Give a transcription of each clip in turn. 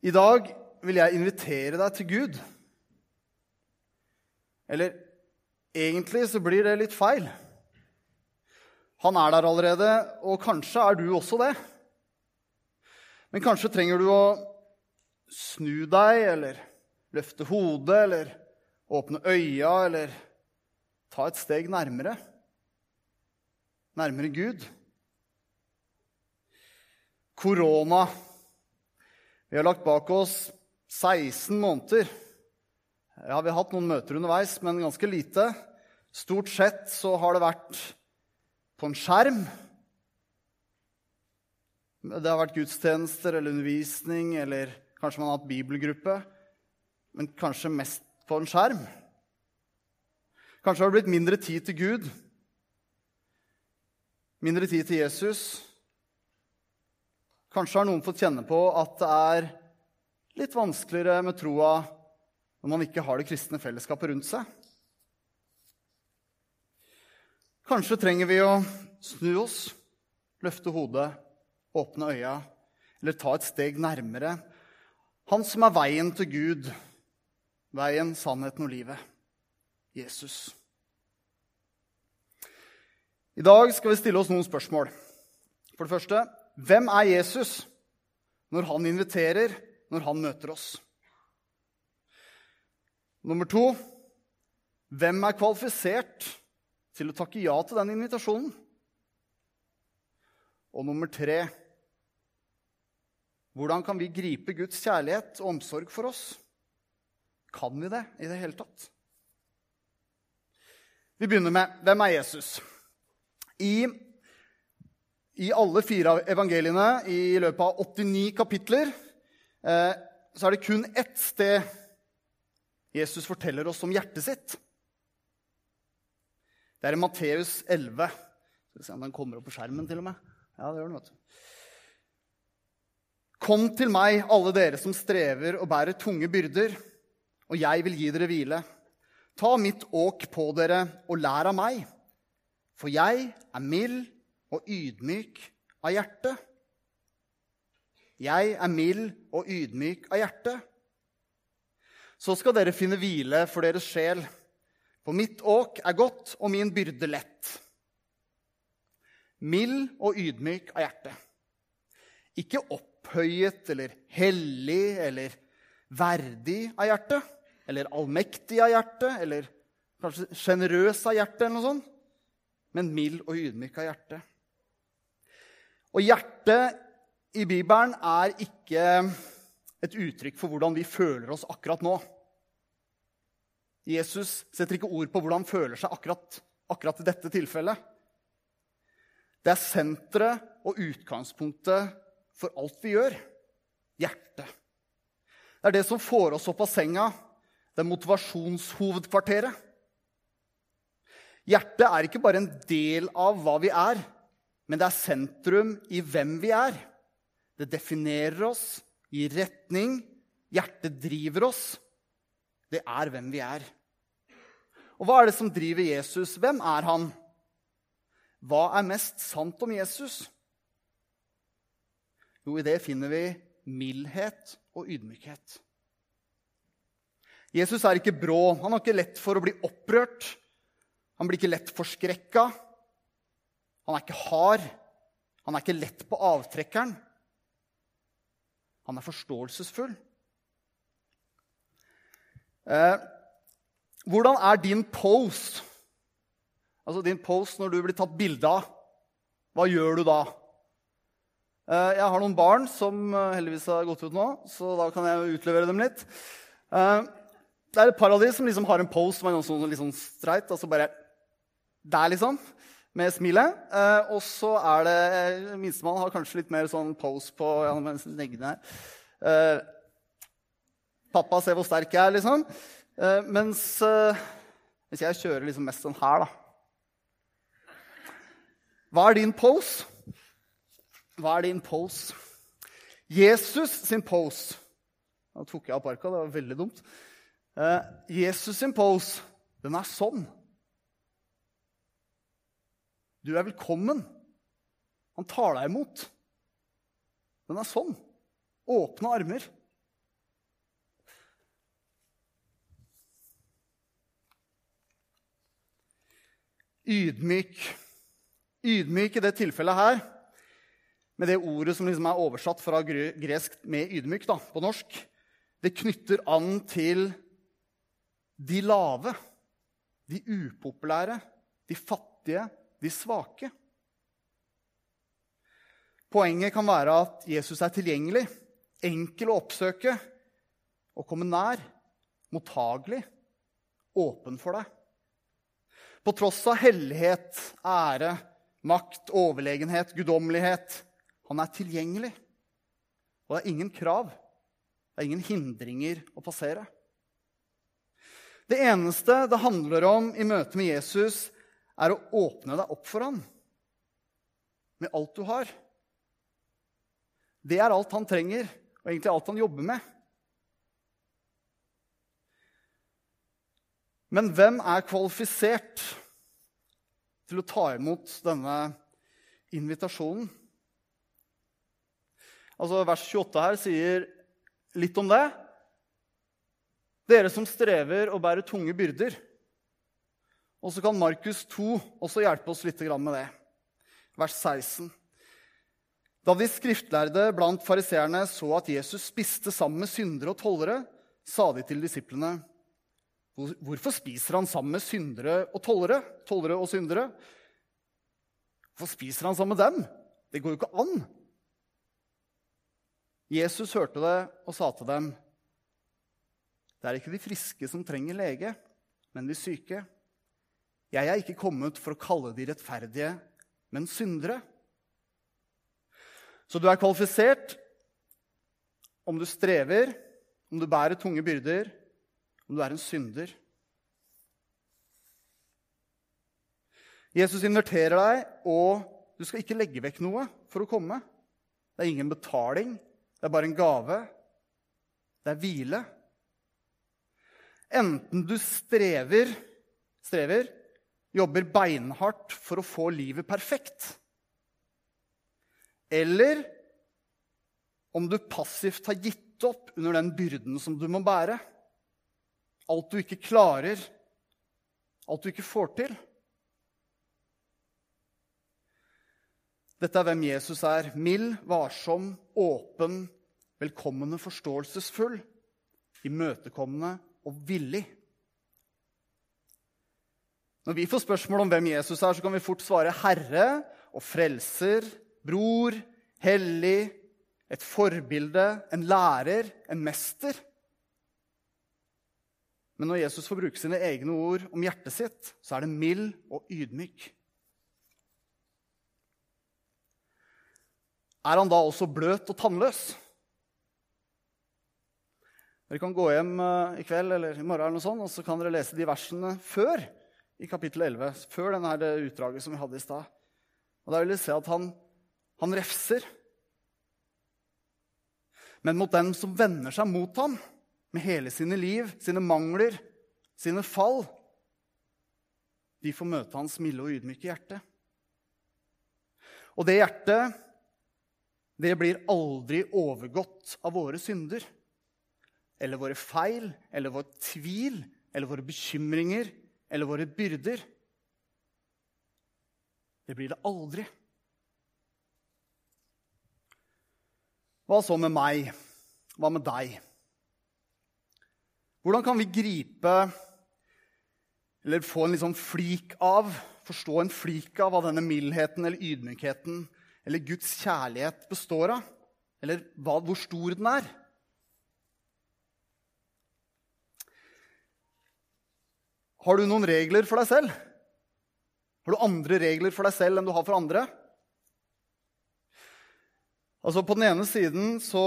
I dag vil jeg invitere deg til Gud. Eller egentlig så blir det litt feil. Han er der allerede, og kanskje er du også det. Men kanskje trenger du å snu deg, eller løfte hodet, eller åpne øya, eller ta et steg nærmere. Nærmere Gud. Korona. Vi har lagt bak oss 16 måneder. Ja, Vi har hatt noen møter underveis, men ganske lite. Stort sett så har det vært på en skjerm. Det har vært gudstjenester eller undervisning, eller kanskje man har hatt bibelgruppe. Men kanskje mest på en skjerm. Kanskje har det blitt mindre tid til Gud, mindre tid til Jesus. Kanskje har noen fått kjenne på at det er litt vanskeligere med troa når man ikke har det kristne fellesskapet rundt seg. Kanskje trenger vi å snu oss, løfte hodet, åpne øya eller ta et steg nærmere Han som er veien til Gud, veien, sannheten og livet Jesus. I dag skal vi stille oss noen spørsmål. For det første hvem er Jesus når han inviterer, når han møter oss? Nummer to hvem er kvalifisert til å takke ja til den invitasjonen? Og nummer tre hvordan kan vi gripe Guds kjærlighet og omsorg for oss? Kan vi det i det hele tatt? Vi begynner med hvem er Jesus? I, I, alle fire evangeliene i løpet av 89 kapitler eh, så er det kun ett sted Jesus forteller oss om hjertet sitt. Det er i Matteus 11. Skal vi se om den kommer opp på skjermen, til og med. Ja, det gjør den, vet du. Kom til meg, alle dere som strever og bærer tunge byrder, og jeg vil gi dere hvile. Ta mitt åk på dere og lær av meg, for jeg er mild og ydmyk av hjerte. Jeg er mild og ydmyk av hjerte. Så skal dere finne hvile for deres sjel, for mitt åk er godt og min byrde lett. Mild og ydmyk av hjerte. Ikke opphøyet eller hellig eller verdig av hjerte, eller allmektig av hjerte, eller kanskje sjenerøs av hjerte, eller noe sånt, men mild og ydmyk av hjerte. Og hjertet i Bibelen er ikke et uttrykk for hvordan vi føler oss akkurat nå. Jesus setter ikke ord på hvordan han føler seg akkurat, akkurat i dette tilfellet. Det er senteret og utgangspunktet for alt vi gjør hjertet. Det er det som får oss opp av senga, det er motivasjonshovedkvarteret. Hjertet er ikke bare en del av hva vi er, men det er sentrum i hvem vi er. Det definerer oss, gir retning. Hjertet driver oss. Det er hvem vi er. Og hva er det som driver Jesus? Hvem er han? Hva er mest sant om Jesus? Jo, i det finner vi mildhet og ydmykhet. Jesus er ikke brå. Han har ikke lett for å bli opprørt. Han blir ikke lett forskrekka. Han er ikke hard. Han er ikke lett på avtrekkeren. Han er forståelsesfull. Eh, hvordan er din pose? Altså din pose når du blir tatt bilde av. Hva gjør du da? Eh, jeg har noen barn som eh, heldigvis har gått ut nå, så da kan jeg utlevere dem litt. Eh, det er et par av de som liksom har en pose som er sånn, litt sånn streit. Altså bare der, liksom. Med smilet. Eh, og så er det eh, Minstemann har kanskje litt mer sånn pose på ja, neglene her. Eh, pappa, se hvor sterk jeg er, liksom. Eh, mens, eh, mens jeg kjører liksom mest sånn her, da. Hva er din pose? Hva er din pose? Jesus sin pose Nå tok jeg av parka, det var veldig dumt. Eh, Jesus sin pose, den er sånn. Du er velkommen. Han tar deg imot. Den er sånn. Åpne armer. Ydmyk. Ydmyk i det tilfellet her, med det ordet som liksom er oversatt fra gresk med 'ydmyk' da, på norsk, det knytter an til de lave, de upopulære, de fattige, de svake. Poenget kan være at Jesus er tilgjengelig, enkel å oppsøke og komme nær, mottagelig, åpen for deg. På tross av hellighet, ære, makt, overlegenhet, guddommelighet. Han er tilgjengelig. Og det er ingen krav, det er ingen hindringer å passere. Det eneste det handler om i møte med Jesus, er å åpne deg opp for ham med alt du har. Det er alt han trenger, og egentlig alt han jobber med. Men hvem er kvalifisert til å ta imot denne invitasjonen? Altså, Vers 28 her sier litt om det. Dere som strever og bærer tunge byrder. Og så kan Markus 2 også hjelpe oss litt med det. Vers 16. Da de skriftlærde blant fariseerne så at Jesus spiste sammen med syndere og tollere, sa de til disiplene.: Hvorfor spiser han sammen med syndere og tollere? Tollere og syndere? Hvorfor spiser han sammen med dem? Det går jo ikke an. Jesus hørte det og sa til dem, det er ikke de friske som trenger lege, men de syke. Jeg er ikke kommet for å kalle de rettferdige, men syndere. Så du er kvalifisert om du strever, om du bærer tunge byrder, om du er en synder. Jesus inviterer deg, og du skal ikke legge vekk noe for å komme. Det er ingen betaling, det er bare en gave. Det er hvile. Enten du strever, strever, jobber beinhardt for å få livet perfekt, eller om du passivt har gitt opp under den byrden som du må bære. Alt du ikke klarer, alt du ikke får til. Dette er hvem Jesus er. Mild, varsom, åpen, velkommende, forståelsesfull, imøtekommende og villig. Når vi får spørsmål om hvem Jesus er, så kan vi fort svare herre og frelser, bror, hellig, et forbilde, en lærer, en mester. Men når Jesus får bruke sine egne ord om hjertet sitt, så er det mild og ydmyk. Er han da også bløt og tannløs? Dere kan gå hjem eh, i kveld eller i morgen eller noe sånt, og så kan dere lese de versene før i kapittel 11. Før denne utdraget som vi hadde i stad. Og Der vil vi se at han, han refser. Men mot den som vender seg mot ham med hele sine liv, sine mangler, sine fall, de får møte hans milde og ydmyke hjerte. Og det hjertet det blir aldri overgått av våre synder eller våre feil eller vår tvil eller våre bekymringer eller våre byrder. Det blir det aldri. Hva så med meg? Hva med deg? Hvordan kan vi gripe eller få en liksom flik av, forstå en flik av hva denne mildheten eller ydmykheten eller Guds kjærlighet består av, eller hva, hvor stor den er. Har du noen regler for deg selv? Har du andre regler for deg selv enn du har for andre? Altså, På den ene siden så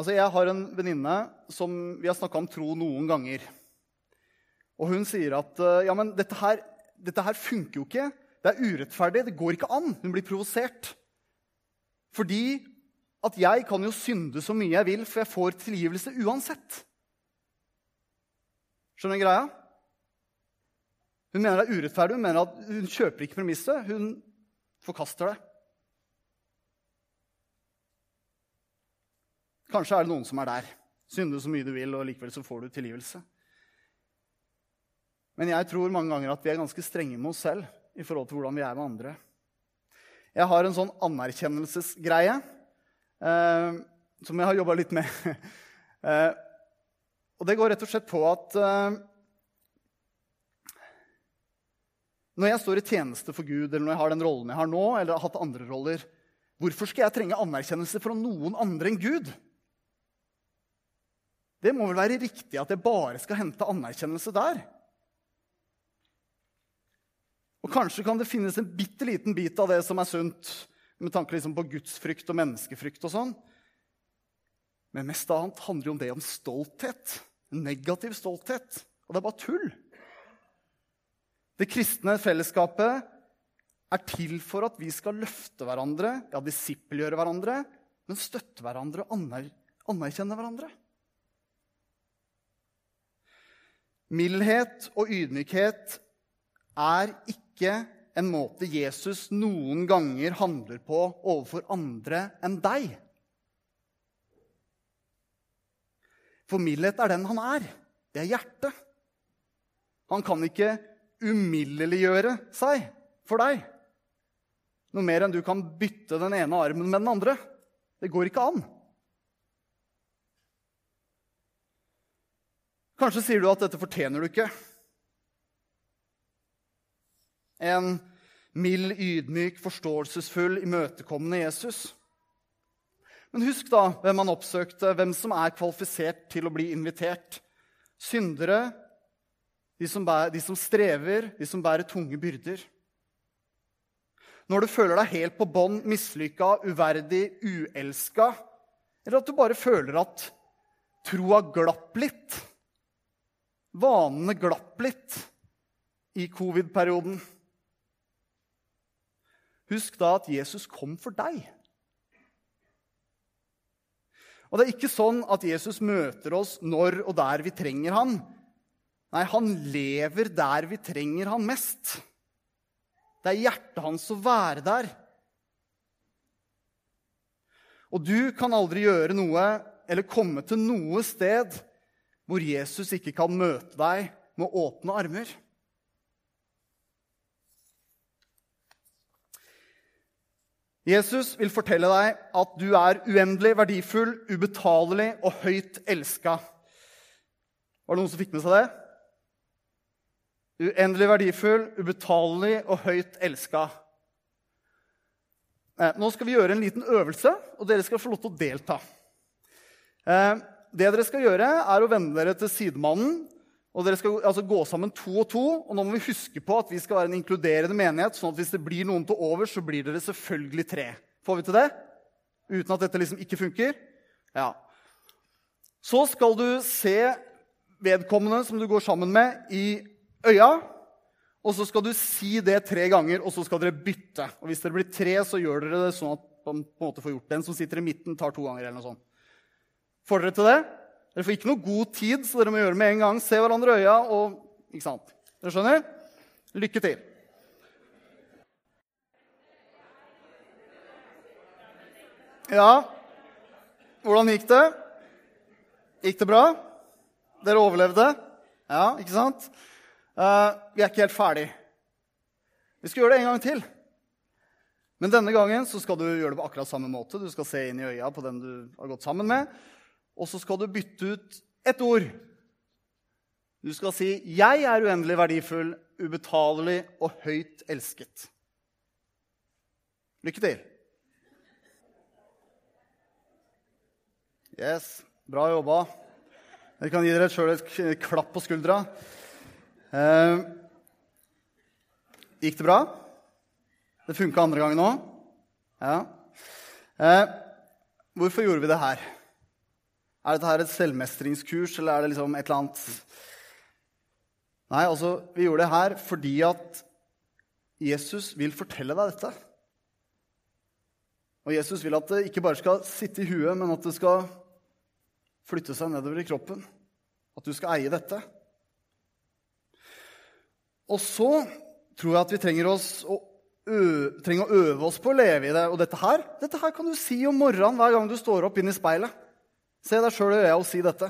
Altså, Jeg har en venninne som vi har snakka om tro noen ganger. Og hun sier at ja, men dette her, dette her funker jo ikke. Det er urettferdig. Det går ikke an. Hun blir provosert. Fordi at jeg kan jo synde så mye jeg vil, for jeg får tilgivelse uansett. Skjønner du greia? Hun mener det er urettferdig. Hun mener at hun kjøper ikke premisset. Hun forkaster det. Kanskje er det noen som er der. Synde så mye du vil, og likevel så får du tilgivelse. Men jeg tror mange ganger at vi er ganske strenge med oss selv i forhold til hvordan vi er med andre. Jeg har en sånn anerkjennelsesgreie eh, som jeg har jobba litt med. eh, og det går rett og slett på at eh, når jeg står i tjeneste for Gud, eller når jeg har den rollen jeg har nå, eller har hatt andre roller, hvorfor skal jeg trenge anerkjennelse fra noen andre enn Gud? Det må vel være riktig at jeg bare skal hente anerkjennelse der? Og kanskje kan det finnes en bitte liten bit av det som er sunt, med tanke liksom på gudsfrykt og menneskefrykt og sånn. Men mest av alt handler jo om det om stolthet. Negativ stolthet. Og det er bare tull. Det kristne fellesskapet er til for at vi skal løfte hverandre, ja, disippelgjøre hverandre, men støtte hverandre og anerkjenne hverandre. Mildhet og ydmykhet er ikke en måte Jesus noen ganger handler på overfor andre enn deg. For mildhet er den han er. Det er hjertet. Han kan ikke umiddelliggjøre seg for deg. Noe mer enn du kan bytte den ene armen med den andre. Det går ikke an. Kanskje sier du at dette fortjener du ikke. En mild, ydmyk, forståelsesfull, imøtekommende Jesus. Men husk da hvem han oppsøkte, hvem som er kvalifisert til å bli invitert. Syndere, de som, bærer, de som strever, de som bærer tunge byrder. Når du føler deg helt på bånn, mislykka, uverdig, uelska, eller at du bare føler at troa glapp litt, vanene glapp litt i covid-perioden Husk da at Jesus kom for deg. Og det er ikke sånn at Jesus møter oss når og der vi trenger han. Nei, han lever der vi trenger han mest. Det er hjertet hans å være der. Og du kan aldri gjøre noe eller komme til noe sted hvor Jesus ikke kan møte deg med åpne armer. Jesus vil fortelle deg at du er uendelig verdifull, ubetalelig og høyt elska. Var det noen som fikk med seg det? Uendelig verdifull, ubetalelig og høyt elska. Eh, nå skal vi gjøre en liten øvelse, og dere skal få lov til å delta. Eh, det dere skal gjøre, er å vende dere til sidemannen og Dere skal altså gå sammen to og to. og nå må vi huske på at vi skal være en inkluderende menighet. sånn at hvis det blir noen til over, så blir dere selvfølgelig tre. Får vi til det? Uten at dette liksom ikke funker? Ja. Så skal du se vedkommende som du går sammen med, i øya. Og så skal du si det tre ganger, og så skal dere bytte. Og hvis dere blir tre, så gjør dere det sånn at man på en måte får gjort Den som sitter i midten, tar to ganger. eller noe sånt. Får dere til det? Dere får ikke noe god tid, så dere må gjøre det med en gang. Se hverandre i øya og Ikke sant? Dere skjønner? Lykke til. Ja, hvordan gikk det? Gikk det bra? Dere overlevde? Ja, ikke sant? Uh, vi er ikke helt ferdig. Vi skal gjøre det en gang til. Men denne gangen så skal du gjøre det på akkurat samme måte. Du skal se inn i øya på den du har gått sammen med og så skal du bytte ut ett ord. Du skal si 'Jeg er uendelig verdifull, ubetalelig og høyt elsket'. Lykke til. Yes, bra jobba. Dere kan gi dere sjøl et klapp på skuldra. Eh, gikk det bra? Det funka andre gangen òg? Ja. Eh, hvorfor gjorde vi det her? Er dette her et selvmestringskurs, eller er det liksom et eller annet Nei, altså, vi gjorde det her fordi at Jesus vil fortelle deg dette. Og Jesus vil at det ikke bare skal sitte i huet, men at det skal flytte seg nedover i kroppen. At du skal eie dette. Og så tror jeg at vi trenger, å, øve, trenger å øve oss på å leve i det. Og dette her, dette her kan du si om morgenen hver gang du står opp inn i speilet. Se deg sjøl i øya og si dette.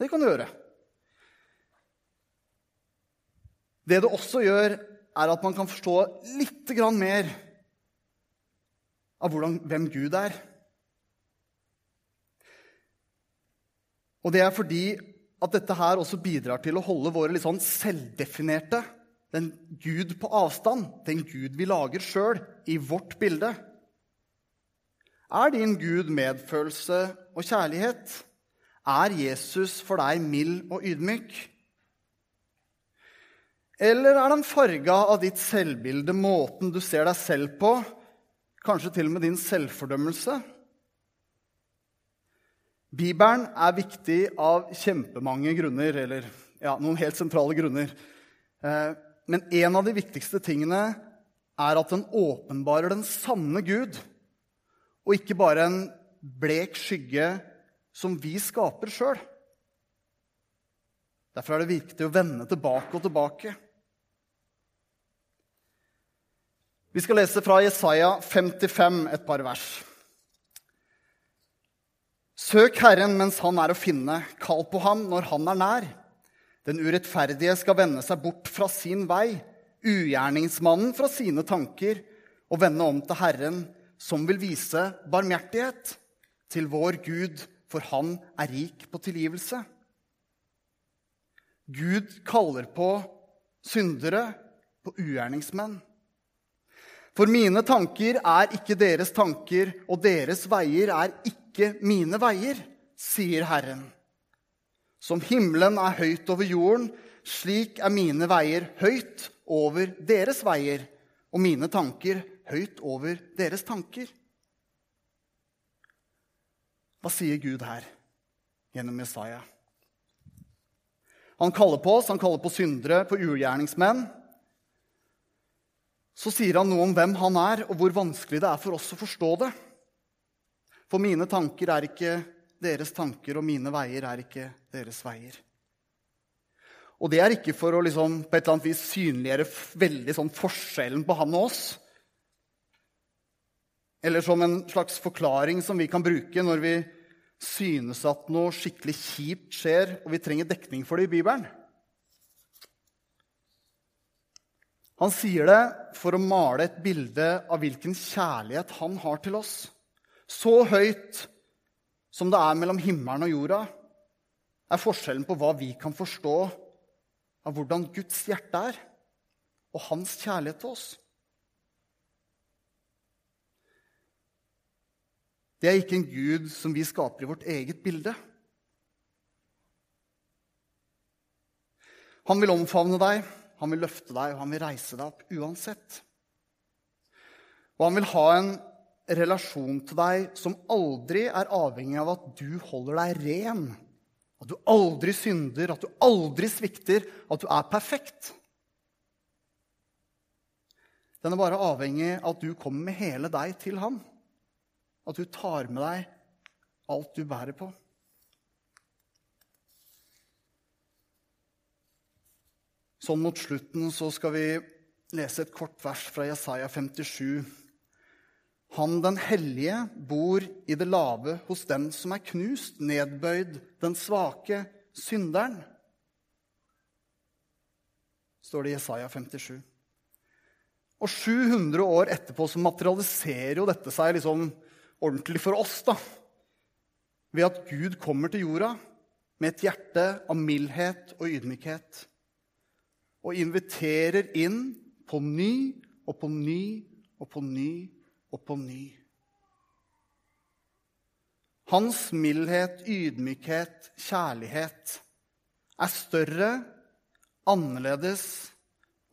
Det kan du gjøre. Det det også gjør, er at man kan forstå litt mer av hvordan, hvem Gud er. Og det er fordi at dette her også bidrar til å holde våre litt sånn selvdefinerte, den Gud på avstand, den Gud vi lager sjøl, i vårt bilde. Er din Gud medfølelse og kjærlighet? Er Jesus for deg mild og ydmyk? Eller er den farga av ditt selvbilde, måten du ser deg selv på, kanskje til og med din selvfordømmelse? Bibelen er viktig av kjempemange grunner, eller ja, noen helt sentrale grunner. Eh, men en av de viktigste tingene er at den åpenbarer den sanne Gud, og ikke bare en blek skygge som vi skaper sjøl. Derfor er det viktig å vende tilbake og tilbake. Vi skal lese fra Jesaja 55 et par vers. Søk Herren mens han er å finne, kall på ham når han er nær. Den urettferdige skal vende seg bort fra sin vei, ugjerningsmannen fra sine tanker, og vende om til Herren, som vil vise barmhjertighet til vår Gud, for han er rik på tilgivelse. Gud kaller på syndere, på ugjerningsmenn. For mine tanker er ikke deres tanker, og deres veier er ikke mine veier, sier Herren. Som himmelen er høyt over jorden, slik er mine veier høyt over deres veier, og mine tanker høyt over deres tanker. Hva sier Gud her gjennom Jesaja? Han kaller på oss, han kaller på syndere, på ugjerningsmenn så sier han noe om hvem han er, og hvor vanskelig det er for oss å forstå det. For mine tanker er ikke deres tanker, og mine veier er ikke deres veier. Og det er ikke for å liksom, på et eller annet vis synliggjøre veldig sånn forskjellen på han og oss. Eller som en slags forklaring som vi kan bruke når vi synes at noe skikkelig kjipt skjer, og vi trenger dekning for det i Bibelen. Han sier det for å male et bilde av hvilken kjærlighet han har til oss. Så høyt som det er mellom himmelen og jorda, er forskjellen på hva vi kan forstå av hvordan Guds hjerte er, og hans kjærlighet til oss. Det er ikke en Gud som vi skaper i vårt eget bilde. Han vil omfavne deg han vil løfte deg, og han vil reise deg opp uansett. Og han vil ha en relasjon til deg som aldri er avhengig av at du holder deg ren. At du aldri synder, at du aldri svikter, at du er perfekt. Den er bare avhengig av at du kommer med hele deg til ham. At du tar med deg alt du bærer på. Sånn mot slutten så skal vi lese et kort vers fra Jesaja 57. Han den hellige bor i det lave hos den som er knust, nedbøyd, den svake, synderen. Står det i Jesaja 57. Og 700 år etterpå så materialiserer jo dette seg liksom ordentlig for oss. da. Ved at Gud kommer til jorda med et hjerte av mildhet og ydmykhet og inviterer inn på ny og på ny og på ny og på ny. Hans mildhet, ydmykhet, kjærlighet er større, annerledes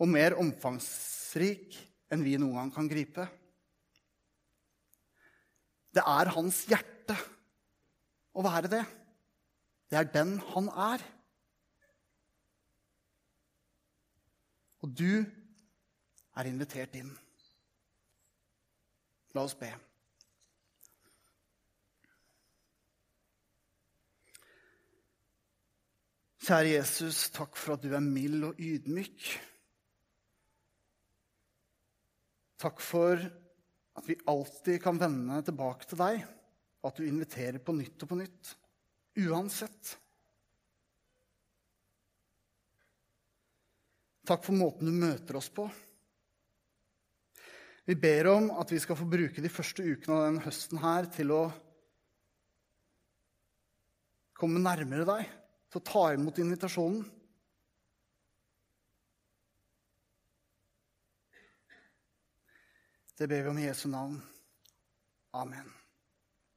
og mer omfangsrik enn vi noen gang kan gripe. Det er hans hjerte å være det. Det er den han er. Og du er invitert inn. La oss be. Kjære Jesus, takk for at du er mild og ydmyk. Takk for at vi alltid kan vende tilbake til deg, og at du inviterer på nytt og på nytt, uansett. Takk for måten du møter oss på. Vi ber om at vi skal få bruke de første ukene av denne høsten her til å komme nærmere deg, til å ta imot invitasjonen. Det ber vi om i Jesu navn. Amen.